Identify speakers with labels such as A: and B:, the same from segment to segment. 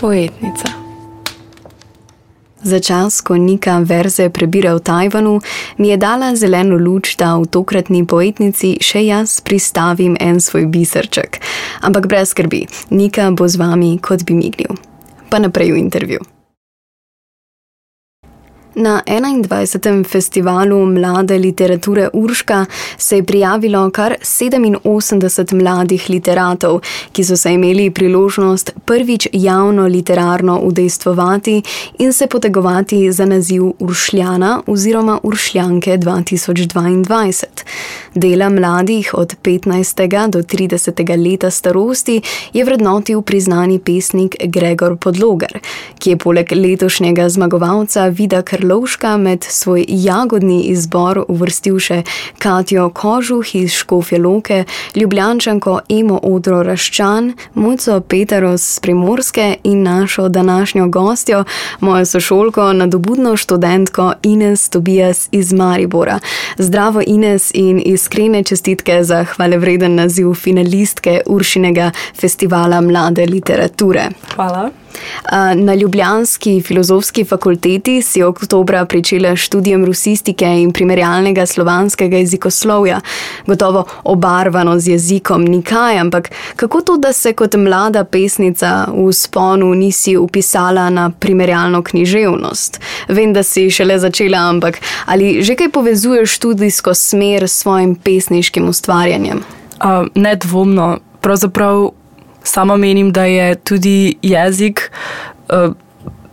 A: Poetnica. Za čas, ko Nika verze prebira v Tajvanu, mi je dala zeleno luč, da v tokratni poetnici še jaz pristavim en svoj biserček. Ampak brez skrbi, Nika bo z vami kot bi mignil. Pa naprej v intervju. Na 21. festivalu mlade literature Urška se je prijavilo kar 87 mladih literatov, ki so se imeli priložnost prvič javno literarno udejstvovati in se potegovati za naziv Uršljana oziroma Uršljanke 2022. Dela mladih od 15. do 30. leta starosti je vrednotil priznani pesnik Gregor Podlogar, ki je poleg letošnjega zmagovalca Vida Krlov Karlovška med svoj jagodni izbor uvrstil še Katijo Kožuh iz Škofje Loke, Ljubljančanko Emo Odro Raščan, Muco Peteros z Primorske in našo današnjo gostjo, mojo sošolko, nadobudno študentko Ines Tobias iz Maribora. Zdravo Ines in iskrene čestitke za hvalevreden naziv finalistke Uršinega festivala mlade literature.
B: Hvala.
A: Na Ljubljanski filozofski fakulteti si oktobra pričela študijem rusistike in primerjalnega slovanskega jezikoslovja, gotovo obarvano z jezikom nikaj, ampak kako to, da se kot mlada pesnica v sponu nisi upisala na primerjalno književnost? Vem, da si šele začela, ampak ali že kaj povezuješ študijsko smer s svojim pesniškim ustvarjanjem?
B: Uh, nedvomno. Pravzaprav Sama menim, da je tudi jezik uh,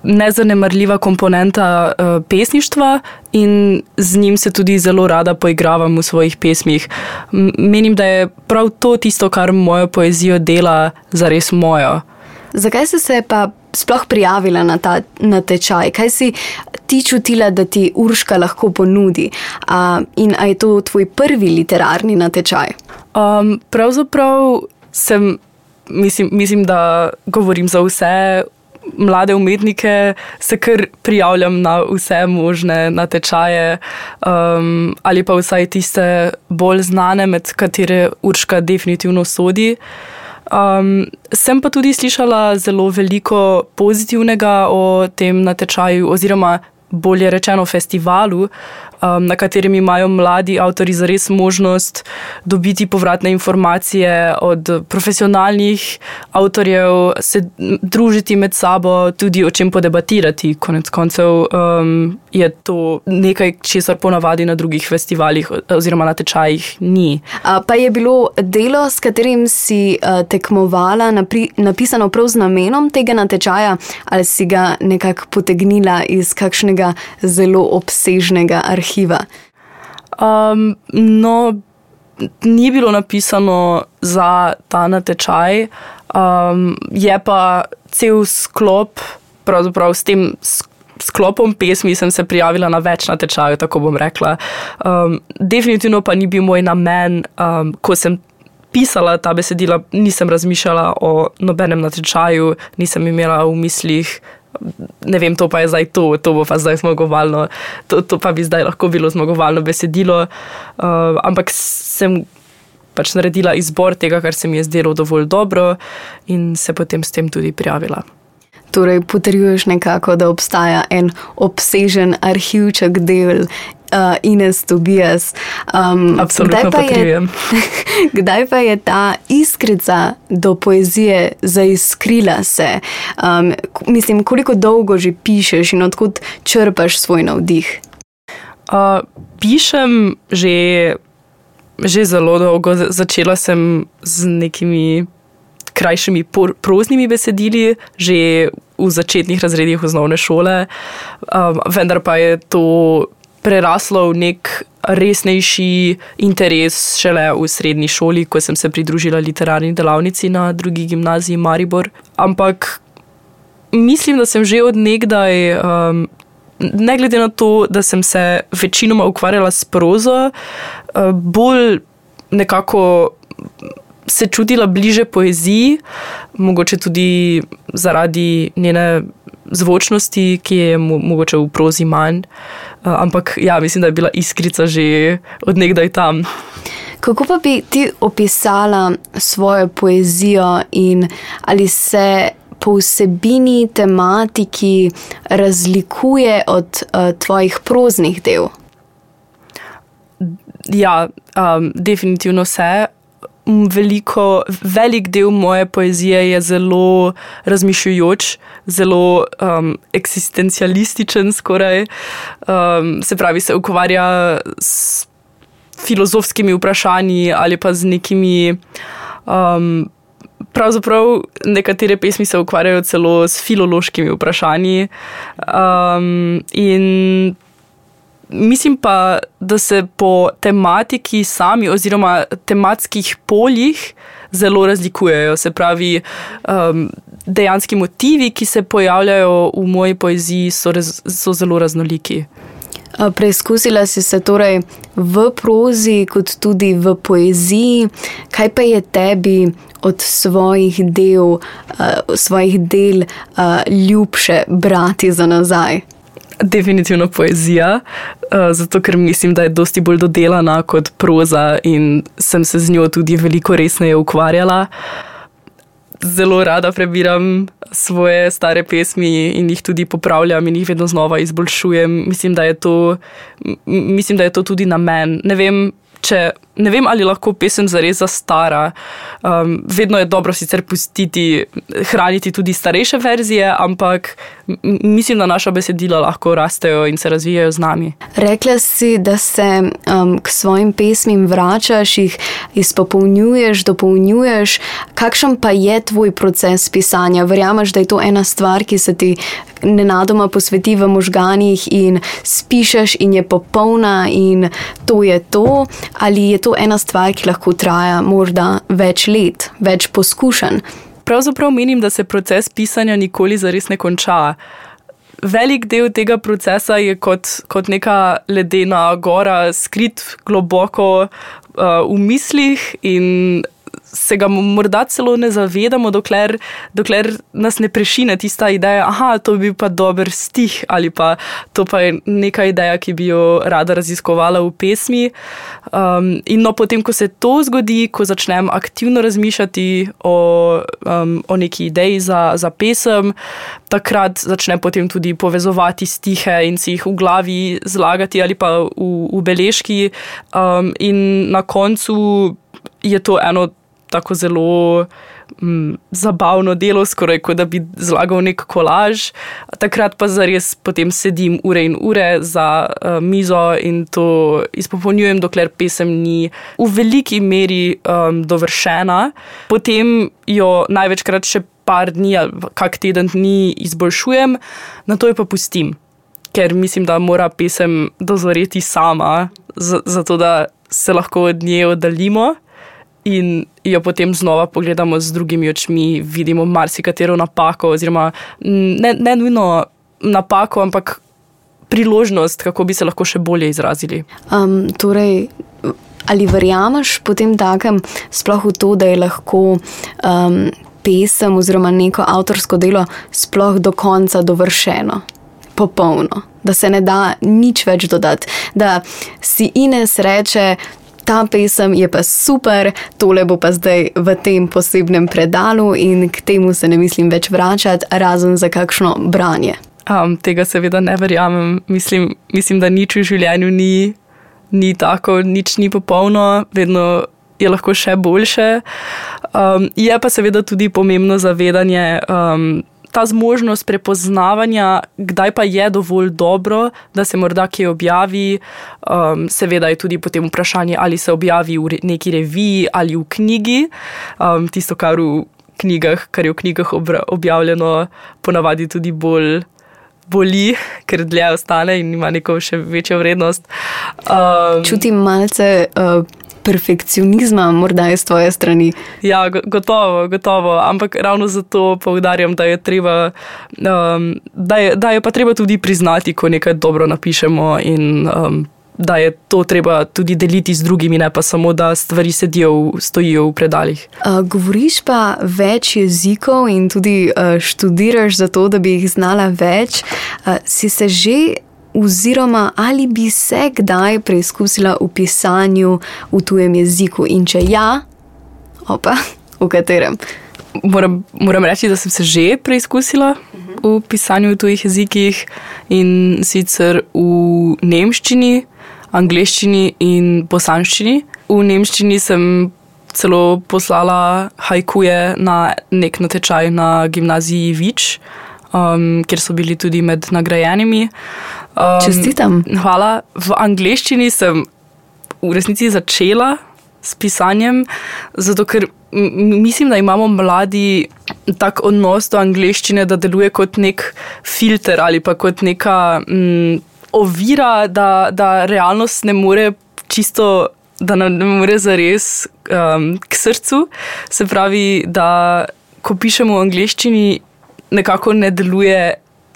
B: nezanemarljiva komponenta uh, pesništva in z njim se tudi zelo rada poigravam v svojih pesmih. M menim, da je prav to tisto, kar mojo poezijo dela za res mojo.
A: Zakaj si se pa sploh prijavila na ta na tečaj? Kaj si ti čutila, da ti Urška lahko ponudi? Uh, in ali je to tvoj prvi literarni natečaj?
B: Um, pravzaprav sem mislim, mislim, da govorim za vse mlade umetnike, se kar prijavljam na vse možne natečaje, um, ali pa vsaj tiste bolj znane, med katere Urška definitivno sodi. Um, sem pa tudi slišala zelo veliko pozitivnega o tem natečaju, oziroma bolje rečeno festivalu, um, na katerem imajo mladi avtori zares možnost dobiti povratne informacije od profesionalnih avtorjev, se družiti med sabo, tudi o čem podebatirati. Konec koncev um, je to nekaj, česar ponavadi na drugih festivalih oziroma na tečajih ni.
A: Pa je bilo delo, s katerim si tekmovala, napri, napisano prav z namenom tega natečaja, ali si ga nekako potegnila iz kakšnega zelo obsežnega arhiva? Arhiva?
B: Um, no, ni bilo napisano za ta natečaj, um, je pa cel sklop, pravzaprav s tem sklopom pesmi sem se prijavila na več natečajev, tako bom rekla. Um, definitivno pa ni bil moj namen, um, ko sem. Pisala ta besedila, nisem razmišljala o nobenem natečaju, nisem imela v mislih ne vem, to pa je zdaj to, to bo pa zdaj zmagovalno, to, to pa bi zdaj lahko bilo zmagovalno besedilo. Uh, ampak sem pač naredila izbor tega, kar se mi je zdelo dovolj dobro, in se potem s tem tudi prijavila.
A: Torej, potrjuješ nekako, da obstaja en obsežen arhivček del uh, Ines Tobias.
B: Um, Absolutno kdaj pa, je,
A: kdaj pa je ta iskrica do poezije zaiskrila se? Um, mislim, koliko dolgo že pišeš in odkud črpaš svoj navdih?
B: Uh, pišem že, že zelo dolgo. Začela sem z nekimi krajšimi proznimi besedili, že v začetnih razredih osnovne šole, um, vendar pa je to preraslo v nek resnejši interes šele v srednji šoli, ko sem se pridružila literarni delavnici na drugi gimnaziji Maribor. Ampak mislim, da sem že od nekdaj, um, ne glede na to, da sem se večinoma ukvarjala s prozo, uh, bolj nekako. Se čutila bliže poeziji, mogoče tudi zaradi njene zvočnosti, ki je mogoče v prozi manj. Uh, ampak ja, mislim, da je bila iskrica že odnegdaj tam.
A: Kako pa bi ti opisala svojo poezijo in ali se po vsebini, tematiki razlikuje od uh, tvojih proznih del?
B: Ja, um, definitivno se. Veliko, velik del moje poezije je zelo razmišljujoč, zelo um, eksistencialističen, skoraj. Um, se pravi, se ukvarja s filozofskimi vprašanji ali pa z nekimi. Um, pravzaprav nekatere pesmi se ukvarjajo celo s filološkimi vprašanji. Um, in mislim pa, da se po tematiki sami, oziroma tematskih poljih, zelo razlikujejo. Se pravi, um, dejanski motivi, ki se pojavljajo v moji poeziji, so, raz, so zelo raznoliki.
A: Preizkusila si se torej v prozi, kot tudi v poeziji. Kaj pa je tebi od svojih del, uh, svojih del uh, ljubše brati za nazaj?
B: Definitivno poezija, uh, zato ker mislim, da je dosti bolj dodelana kot proza in sem se z njo tudi veliko resneje ukvarjala. Zelo rada prebiram svoje stare pesmi in jih tudi popravljam in jih vedno znova izboljšujem. Mislim, da je to, mislim, da je to tudi namen. Ne vem, če ne vem, ali lahko pesem zares zastara. Um, vedno je dobro sicer pustiti, hraniti tudi starejše verzije, ampak mislim, da naša besedila lahko rastejo in se razvijajo z nami.
A: Rekla si, da se um, k svojim pesmim vračaš, jih izpopolnjuješ, dopolnjuješ. Kakšen pa je tvoj proces pisanja? Verjameš, da je to ena stvar, ki se ti nenadoma posveti v možganjih in spišeš, in je popolna, in to je to, ali je to ena stvar, ki lahko traja morda več let, več poskušenj.
B: Pravzaprav menim, da se proces pisanja nikoli zares ne konča. Velik del tega procesa je kot, kot neka ledena gora, skrit globoko uh, v mislih in se ga morda celo ne zavedamo, dokler, dokler nas ne prešine tista ideja, da to bi bil pa dober stih ali pa to pa je neka ideja, ki bi jo rada raziskovala v pesmi. Um, in no, potem, ko se to zgodi, ko začnem aktivno razmišljati o, um, o neki ideji za, za pesem, takrat začnem tudi povezovati stihe in si jih v glavi zlagati ali pa v, v beležki. Um, in na koncu je to eno tako zelo m, mm, zabavno delo, skoraj kot da bi zlagal nek kolaž. Takrat pa zares potem sedim ure in ure za uh, mizo in to izpopolnjujem, dokler pesem ni v veliki meri um, dovršena. Potem jo največkrat še par dni ali kak teden dni izboljšujem, na to jo pa pustim. Ker mislim, da mora pesem dozoreti sama, zato da se lahko od nje oddaljimo in jo potem znova pogledamo z drugimi očmi, vidimo marsikatero napako, oziroma ne, ne nujno napako, ampak priložnost, kako bi se lahko še bolje izrazili.
A: Um, torej, ali verjameš potem takem, sploh v to, da je lahko. Um, Pesem oziroma neko avtorsko delo sploh do konca dovršeno, popolno, da se ne da nič več dodati. Da si Ines reče, ta pesem je pa super, tole bo pa zdaj v tem posebnem predalu in k temu se ne mislim več vračati, razen za kakšno branje.
B: Um, tega seveda ne verjamem. Mislim, mislim, da nič v življenju ni, ni tako, nič ni popolno, vedno je lahko še boljše. Um, je pa seveda tudi pomembno zavedanje. Um, ta zmožnost prepoznavanja, kdaj pa je dovolj dobro, da se morda kje objavi. Um, seveda je tudi potem vprašanje, ali se objavi v neki reviji ali v knjigi. Um, tisto, kar, v knjigah, kar je v knjigah objavljeno, ponavadi tudi bolj. Boli, ker dlje ostane in ima neko še večjo vrednost.
A: Um, Čutim malce uh, perfekcionizma, morda iz tvoje strani.
B: Ja, gotovo, gotovo. Ampak ravno zato poudarjam, da je, treba, um, da, je, da je pa treba tudi priznati, ko nekaj dobro napišemo. In, um, Da je to treba tudi deliti z drugimi, ne pa samo, da stvari sedijo, stojijo v predaljih.
A: Uh, govoriš pa več jezikov in tudi uh, študiraš za to, da bi jih znala več. Uh, si se že oziroma ali bi se kdaj preizkusila v pisanju v tujem jeziku in če ja, opa, v katerem?
B: Moram, moram reči, da sem se že preizkusila v pisanju v tujih jezikih in sicer v nemščini, angliščini in bosanščini. V nemščini sem celo poslala hajkuje na nek natečaj na gimnaziji Vič, um, kjer so bili tudi med nagrajenimi.
A: Um, Čestitam.
B: Hvala. V angliščini sem v resnici začela s pisanjem, zato ker mislim, da imamo mladi tak odnos do angliščine, da deluje kot nek filter ali pa kot neka mm, ovira, da, da realnost ne more čisto. Da nam ne more zares um, k srcu, se pravi, da ko pišemo v angleščini, nekako ne deluje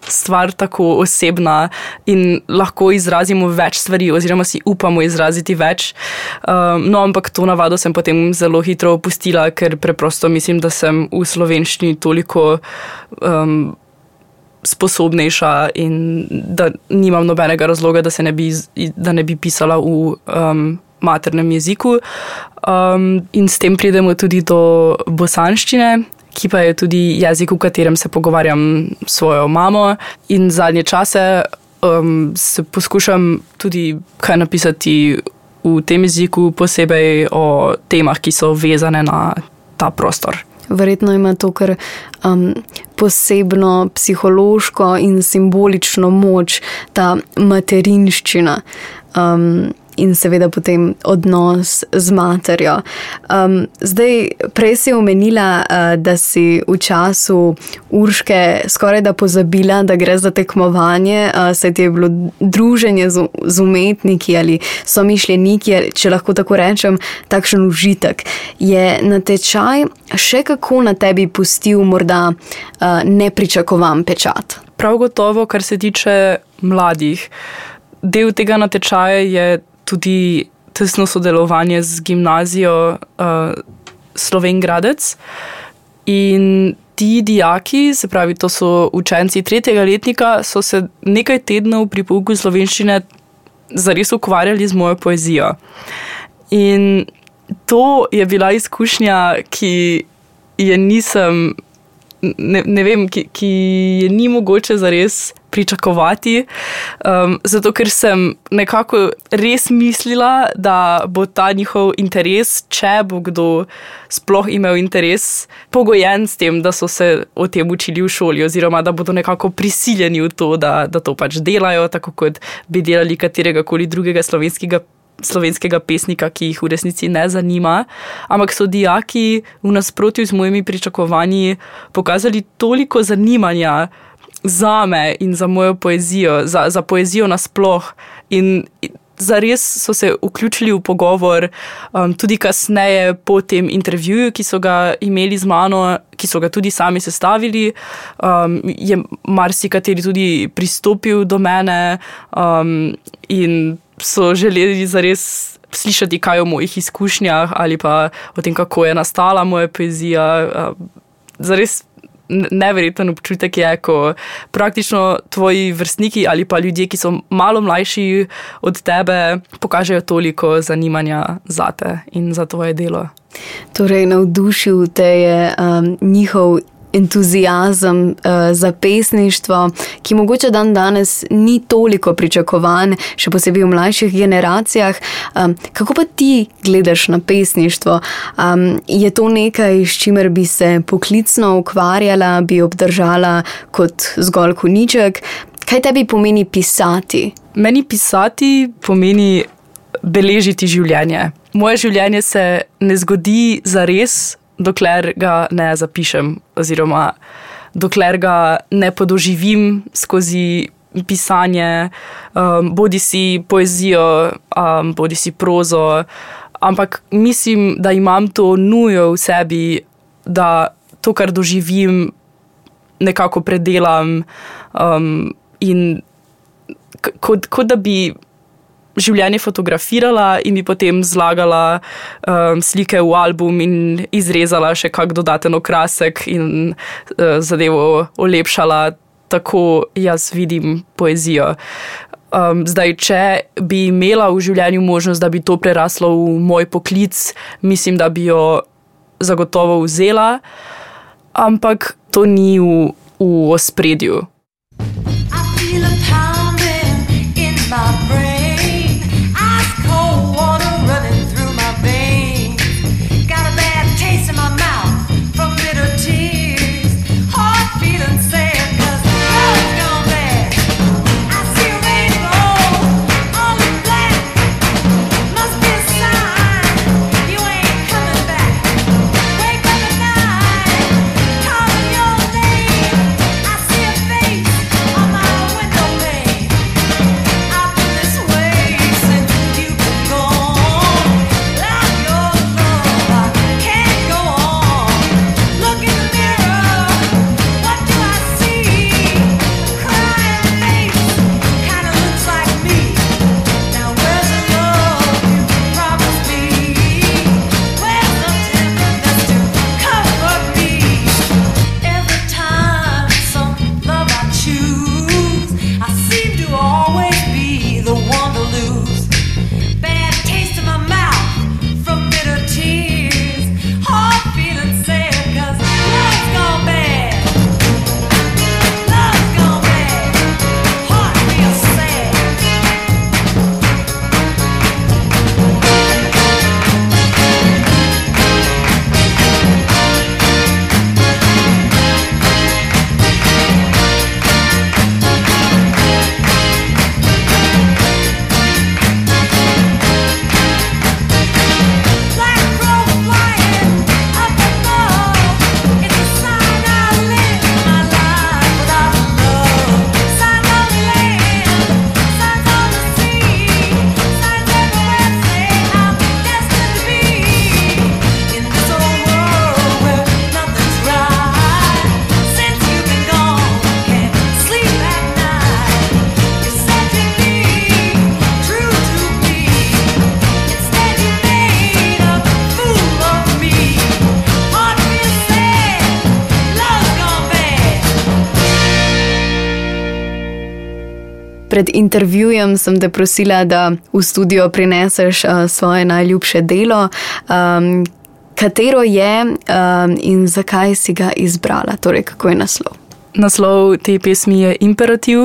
B: stvar tako osebna in lahko izrazimo več stvari, oziroma si upamo izraziti več. Um, no, ampak to navado sem potem zelo hitro opustila, ker preprosto mislim, da sem v slovenščini toliko. Um, Sposobnejša, in da nimam nobenega razloga, da, ne bi, da ne bi pisala v um, maternem jeziku. Um, in s tem pridemo tudi do bosanščine, ki pa je tudi jezik, v katerem se pogovarjam s svojo mamo. In zadnje čase um, se poskušam tudi kaj napisati v tem jeziku, posebej o temah, ki so vezane na ta prostor.
A: Verjetno ima to kar um, posebno psihološko in simbolično moč, ta materinščina. Um, in seveda potem odnos z materjo. Um, zdaj, prej si omenila, uh, da si v času urške skoraj da pozabila, da gre za tekmovanje, uh, se ti je bilo druženje z, z umetniki ali so mišljeniki, če lahko tako rečem, takšen užitek. Je natečaj še kako na tebi pustil morda uh, nepričakovan pečat?
B: Prav gotovo, kar se tiče mladih. Del tega natečaja je tudi tesno sodelovanje z gimnazijo uh, Slovengradec. In ti dijaki, se pravi, to so učenci tretjega letnika, so se nekaj tednov pri pouku slovenščine zares ukvarjali z mojo poezijo. In to je bila izkušnja, ki je nisem ne, ne vem, ki, ki je ni mogoče zares pričakovati. Um, zato, ker sem nekako res mislila, da bo ta njihov interes, če bo kdo sploh imel interes, pogojen s tem, da so se o tem učili v šoli, oziroma da bodo nekako prisiljeni v to, da, da to pač delajo, tako kot bi delali katerega koli drugega slovenskega slovenskega pesnika, ki jih v resnici ne zanima, ampak so dijaki v nasprotju z mojimi pričakovanji pokazali toliko zanimanja za me in za mojo poezijo, za, za poezijo nasploh. In zares so se vključili v pogovor, um, tudi kasneje po tem intervjuju, ki so ga imeli z mano, ki so ga tudi sami sestavili. Um, je marsikateri tudi pristopil do mene um, in so želeli zares slišati kaj o mojih izkušnjah ali pa o tem, kako je nastala moja poezija. Zares neverjeten občutek je, ko praktično tvoji vrstniki ali pa ljudje, ki so malo mlajši od tebe, pokažejo toliko zanimanja za te in za tvoje delo.
A: Torej, navdušil te je um, njihov entuzijazem uh, za pesništvo, ki mogoče dan danes ni toliko pričakovan, še posebej v mlajših generacijah. Um, kako pa ti gledaš na pesništvo? Um, je to nekaj, s čimer bi se poklicno ukvarjala, bi obdržala kot zgolj koniček? Kaj tebi pomeni pisati?
B: Meni pisati pomeni beležiti življenje. Moje življenje se ne zgodi za res, dokler ga ne zapišem, oziroma dokler ga ne podoživim skozi pisanje, um, bodi si poezijo, um, bodi si prozo. Ampak mislim, da imam to nujo v sebi, da to, kar doživim, nekako predelam um, in kot, kot da bi življenje fotografirala in bi potem zlagala um, slike v album in izrezala še kak dodaten okrasek in uh, zadevo olepšala, tako jaz vidim poezijo. Um, zdaj, če bi imela v življenju možnost, da bi to preraslo v moj poklic, mislim, da bi jo zagotovo vzela, ampak to ni v, v ospredju.
A: Pred intervjujem sem te prosila, da v studio prineseš uh, svoje najljubše delo. Um, katero je um, in zakaj si ga izbrala? Torej, kako je naslov?
B: Naslov te pesmi je Imperativ.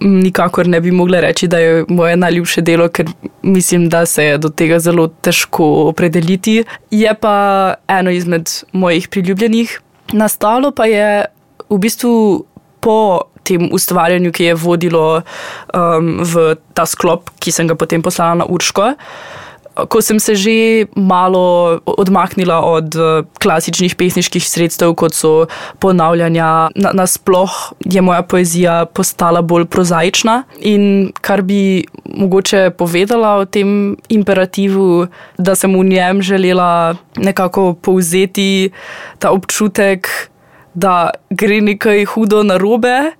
B: Nikakor ne bi mogla reči, da je moje najljubše delo, ker mislim, da se je do tega zelo težko opredeliti. Je pa eno izmed mojih priljubljenih. Nastalo pa je v bistvu po tem ustvarjanju, ki je vodilo um, v ta sklop, ki sem ga potem poslala na Urško. Ko sem se že malo odmaknila od uh, klasičnih pesniških sredstev, kot so ponavljanja, nasplošno na je moja poezija postala bolj prozaična. In kar bi mogoče povedala o tem imperativu, da sem v njem želela nekako povzeti ta občutek, da gre nekaj hudo narobe.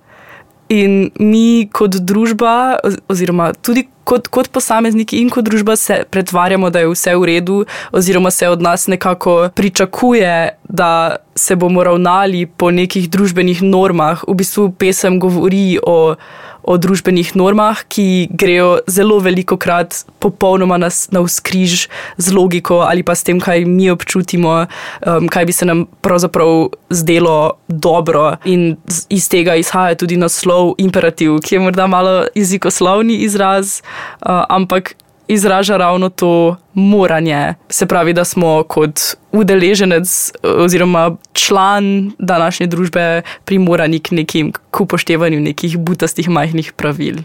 B: In mi, kot družba, oziroma tudi kot, kot posamezniki in kot družba, se pretvarjamo, da je vse v redu, oziroma se od nas nekako pričakuje, da se bomo ravnali po nekih družbenih normah. V bistvu pesem govori o o družbenih normah, ki grejo zelo veliko krat popolnoma na, na vzkriž z logiko ali pa s tem, kaj mi občutimo, um, kaj bi se nam pravzaprav zdelo dobro. In iz tega izhaja tudi naslov imperativ, ki je morda malo jezikoslovni izraz, uh, ampak izraža ravno to moranje. Se pravi, da smo kot udeleženec oziroma član današnje družbe primorani k nekim k upoštevanju nekih butastih majhnih pravil.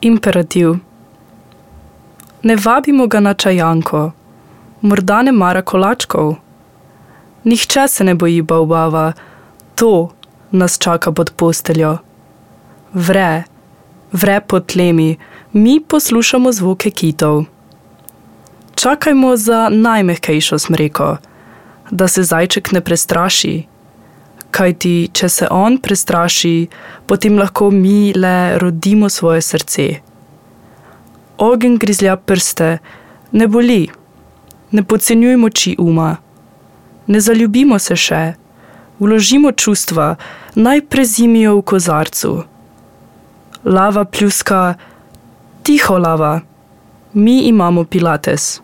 B: Imperativ. Ne vabimo ga na čajanko, morda ne mara kolačkov. Nihče se ne boji baobava, to nas čaka pod posteljo. Vre, vre pod tlemi, mi poslušamo zvoke kitov. Čakajmo za najmehkejšo smreko, da se zajček ne prestraši. Kaj ti, če se on prestraši, potem lahko mi le rodimo svoje srce. Ogen grizlja prste, ne boli, ne podcenjujmo oči uma, ne zaljubimo se še, vložimo čustva, naj prezimijo v kozarcu. Lava pljuska, Tiho lava, mi imamo pilates.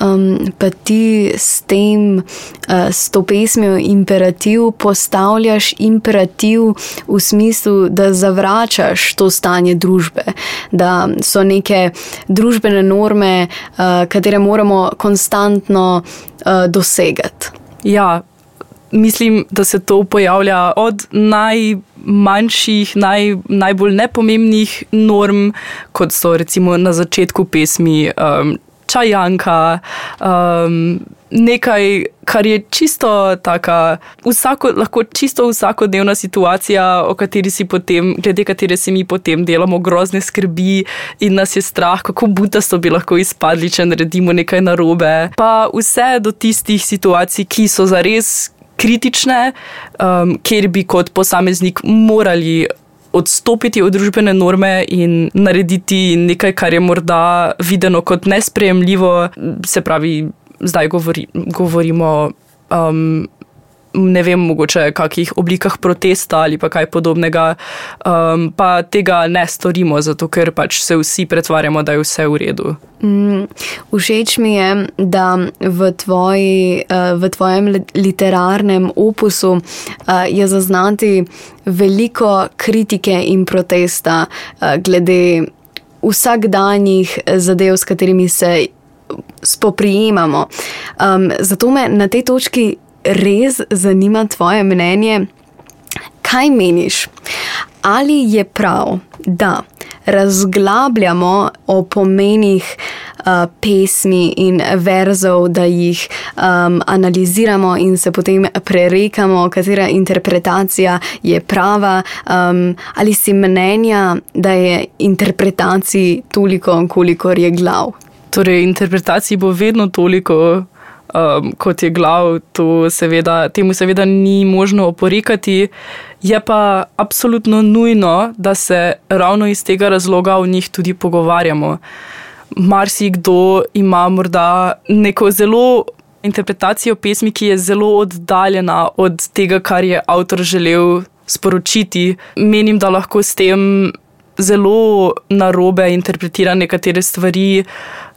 A: Um, pa ti s tem, uh, s to pesmijo imperativ, postavljaš imperativ v smislu, da zavračaš to stanje družbe, da so neke družbene norme, uh, katere moramo konstantno uh, dosegati.
B: Ja, mislim, da se to pojavlja od najmanjših, naj, najbolj nepomembnih norm, kot so recimo na začetku pesmi. Um, Čajanka, um, nekaj, kar je čisto tako, vsako, lahko čisto vsakodnevna situacija, potem, glede katere si mi potem delamo grozne skrbi in nas je strah, kako butasto bi lahko izpadli, če naredimo nekaj narobe. Pa vse do tistih situacij, ki so zares kritične, um, kjer bi kot posameznik morali odstopiti od družbene norme in narediti nekaj, kar je morda videno kot nesprejemljivo. Se pravi, zdaj govori, govorimo. Um, Ne vem, mogoče kakih oblikah protesta ali pa kaj podobnega, um, pa tega ne storimo, zato ker pač se vsi pretvarjamo, da je vse v redu.
A: Mm, všeč mi je, da v, tvoji, uh, v tvojem literarnem opusu uh, je zaznati veliko kritike in protesta uh, glede vsakdanjih zadev, s katerimi se spoprijemamo. Um, zato me na tej točki res zanima tvoje mnenje. Kaj meniš? Ali je prav, da razglabljamo o pomenih uh, pesmi in verzov, da jih um, analiziramo in se potem prerekamo, katera interpretacija je prava, um, ali si mnenja, da je interpretacij toliko, kolikor je glav?
B: Torej, interpretacij bo vedno toliko, um, kot je glav, seveda, temu seveda ni možno oporekati. Je pa absolutno nujno, da se ravno iz tega razloga o njih tudi pogovarjamo. Marsikdo ima morda neko zelo interpretacijo pesmi, ki je zelo oddaljena od tega, kar je avtor želel sporočiti. Menim, da lahko s tem zelo narobe interpretira nekatere stvari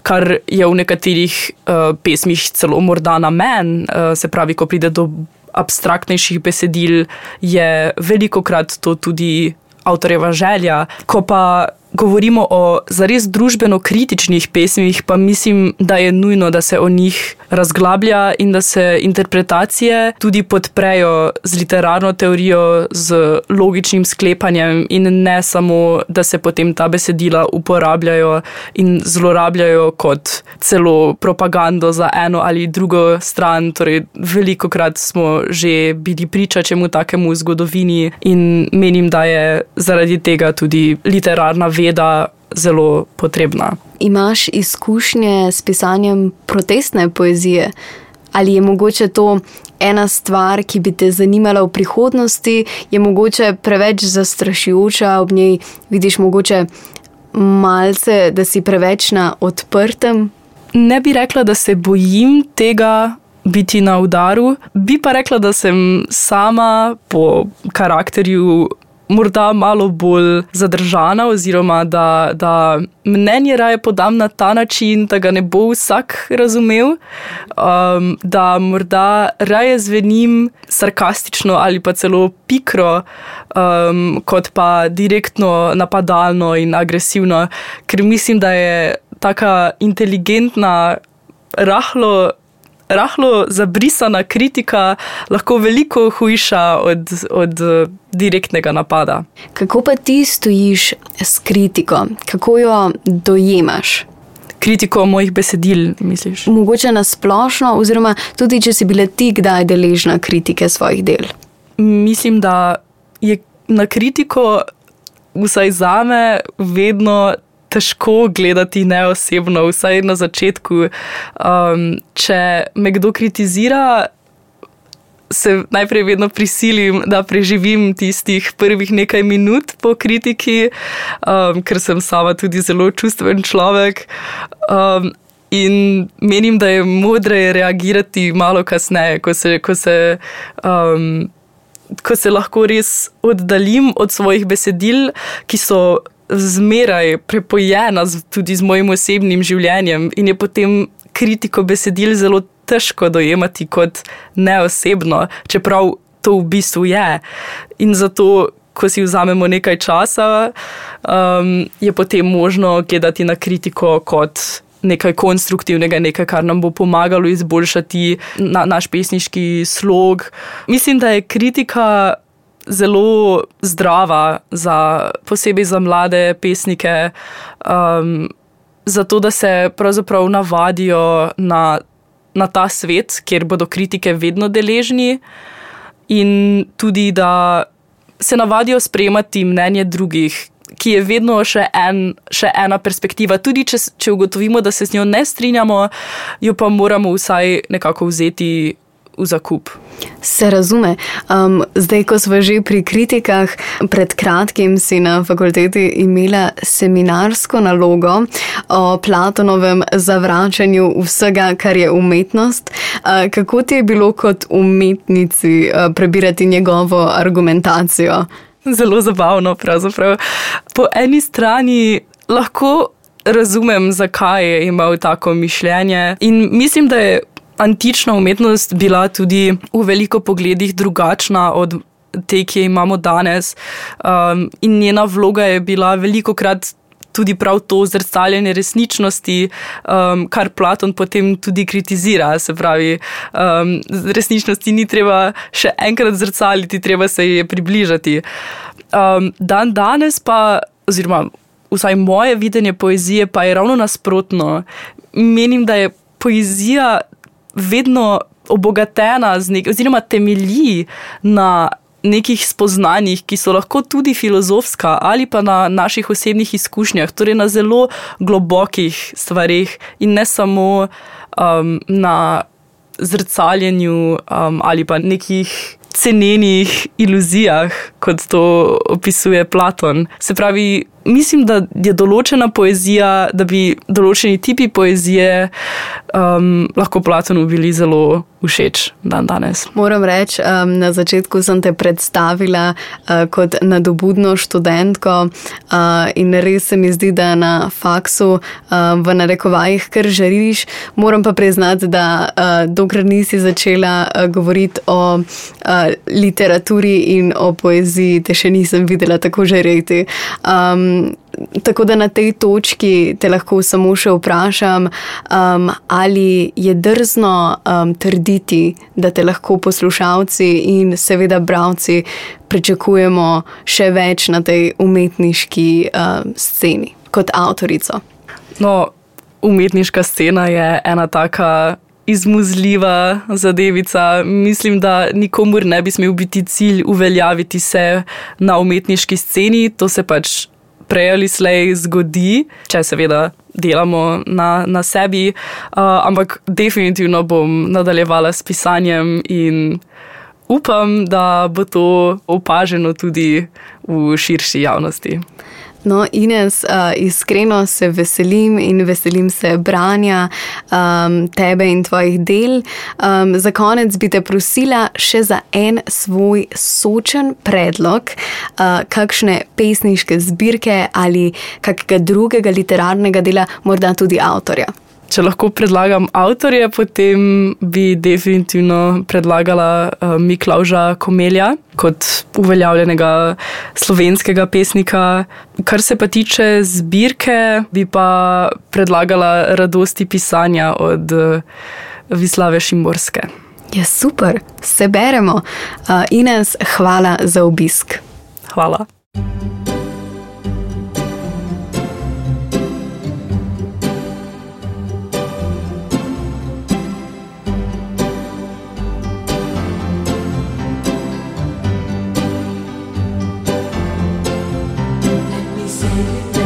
B: kar je v nekaterih uh, pesmih celo morda namen, uh, se pravi, ko pride do abstraktnejših besedil, je veliko krat to tudi avtorjeva želja. Ko pa govorimo o zares družbeno kritičnih pesmih, pa mislim, da je nujno, da se o njih razglablja in da se interpretacije tudi podprejo z literarno teorijo, z logičnim sklepanjem, in ne samo, da se potem ta besedila uporabljajo in zlorabljajo kot celo propagando za eno ali drugo stran. Torej, veliko krat smo že bili priča čemu takemu v zgodovini in menim, da je zaradi tega tudi literarna veda zelo potrebna.
A: Imaš izkušnje s pisanjem protestne poezije? Ali je mogoče to ena stvar, ki bi te zanimala v prihodnosti, je mogoče preveč zastrašujoča, ob njej vidiš mogoče malce, da si preveč na odprtem?
B: Ne bi rekla, da se bojim tega. Biti na udaru, bi pa rekla, da sem sama po karakterju morda malo bolj zadržana, oziroma da, da mnenje raje podam na ta način, da ga ne bo vsak razumel, um, da morda raje zvenim sarkastično ali pa celo pikro, um, kot pa direktno napadalno in agresivno, ker mislim, da je taka inteligentna. Rahlo rahlo zabrisana kritika lahko veliko hujša od, od direktnega napada.
A: Kako pa ti stojiš s kritiko, kako jo dojemaš?
B: Kritiko mojih besedil, misliš?
A: Mogoče na splošno, oziroma tudi če si bila ti kdaj deležna kritike svojih del.
B: Mislim, da je na kritiko, vsaj za me, vedno težko gledati neosebno, vsaj na začetku. Um, če me kdo kritizira, se najprej vedno prisilim, da preživim tistih prvih nekaj minut po kritiki, um, ker sem sama tudi zelo čustven človek. Um, In menim, da je modreje reagirati malo kasneje, ko se, ko se um, ko se lahko res oddaljim od svojih besedil, ki so zmeraj prepojena z, tudi z mojim osebnim življenjem in je potem kritiko besedil zelo težko dojemati kot neosebno, čeprav to v bistvu je. In zato, ko si vzamemo nekaj časa, um, je potem možno gledati na kritiko kot nekaj konstruktivnega, nekaj, kar nam bo pomagalo izboljšati na, naš pesniški slog. Mislim, da je kritika zelo zdrava, za, posebej za mlade pesnike, um, zato da se pravzaprav navadijo na, na ta svet, kjer bodo kritike vedno deležni, in tudi da se navadijo sprejemati mnenje drugih, ki je vedno še, en, še ena perspektiva. Tudi če, če ugotovimo, da se z njo ne strinjamo, jo pa moramo vsaj nekako vzeti v zakup.
A: Se razume. Um, zdaj, ko smo že pri kritikah, pred kratkim si na fakulteti imela seminarsko nalogo o Platonovem zavračanju vsega, kar je umetnost. Uh, kako ti je bilo kot umetnici uh, prebirati njegovo argumentacijo?
B: zelo zabavno. Pravzaprav. Po eni strani lahko razumem, zakaj je imel tako mišljenje, in mislim, da je antična umetnost bila tudi v veliko pogledih drugačna od. Te, ki jo imamo danes, um, in njena vloga je bila veliko krat tudi prav to zrcaljenje resničnosti, um, kar Platon potem tudi kritizira. Se pravi, um, resničnosti ni treba še enkrat zrcaliti, treba se ji približati. Um, dan danes pa, oziroma vsaj moje videnje poezije, pa je ravno nasprotno. Menim, da je poezija vedno obogatena, nek, oziroma temelji na nekih spoznanjih, ki so lahko tudi filozofska ali pa na naših osebnih izkušnjah, torej na zelo globokih stvarih in ne samo um, na zrcaljenju um, ali pa nekih cenenih iluzijah, kot to opisuje Platon. Se pravi, mislim, da je določena poezija, da bi določeni tipi poezije um, lahko Platonu bili zelo všeč dan danes.
A: Moram reči, um, na začetku sem te predstavila uh, kot nadobudno študentko uh, in res se mi zdi, da na faksu uh, v narekovajih kar žariš. Moram pa priznati, da uh, dokler nisi začela uh, govoriti o uh, literaturi in o poeziji, te še nisem videla tako žareti. Um, tako da na tej točki te lahko samo še vprašam, um, ali je drzno um, trditi, da te lahko poslušalci in seveda bralci pričakujemo še več na tej umetniški um, sceni kot avtorico.
B: No, umetniška scena je ena taka. Izmuzljiva zadevica. Mislim, da nikomur ne bi smel biti cilj uveljaviti se na umetniški sceni, to se pač prej ali slej zgodi, če seveda delamo na, na sebi. Uh, ampak definitivno bom nadaljevala s pisanjem in upam, da bo to opaženo tudi v širši javnosti.
A: No, Ines, uh, iskreno se veselim in veselim se branja um, tebe in tvojih del. Um, za konec bi te prosila še za en svoj sočen predlog, uh, kakšne pesniške zbirke ali kakega drugega literarnega dela, morda tudi avtorja.
B: Če lahko predlagam avtorje, potem bi definitivno predlagala uh, Miklauža Komelja kot uveljavljenega slovenskega pesnika. Kar se pa tiče zbirke, bi pa predlagala radosti pisanja od uh, Vislave Šimborske.
A: Ja, super, se beremo. Uh, Ines, hvala za obisk.
B: Hvala.
C: Let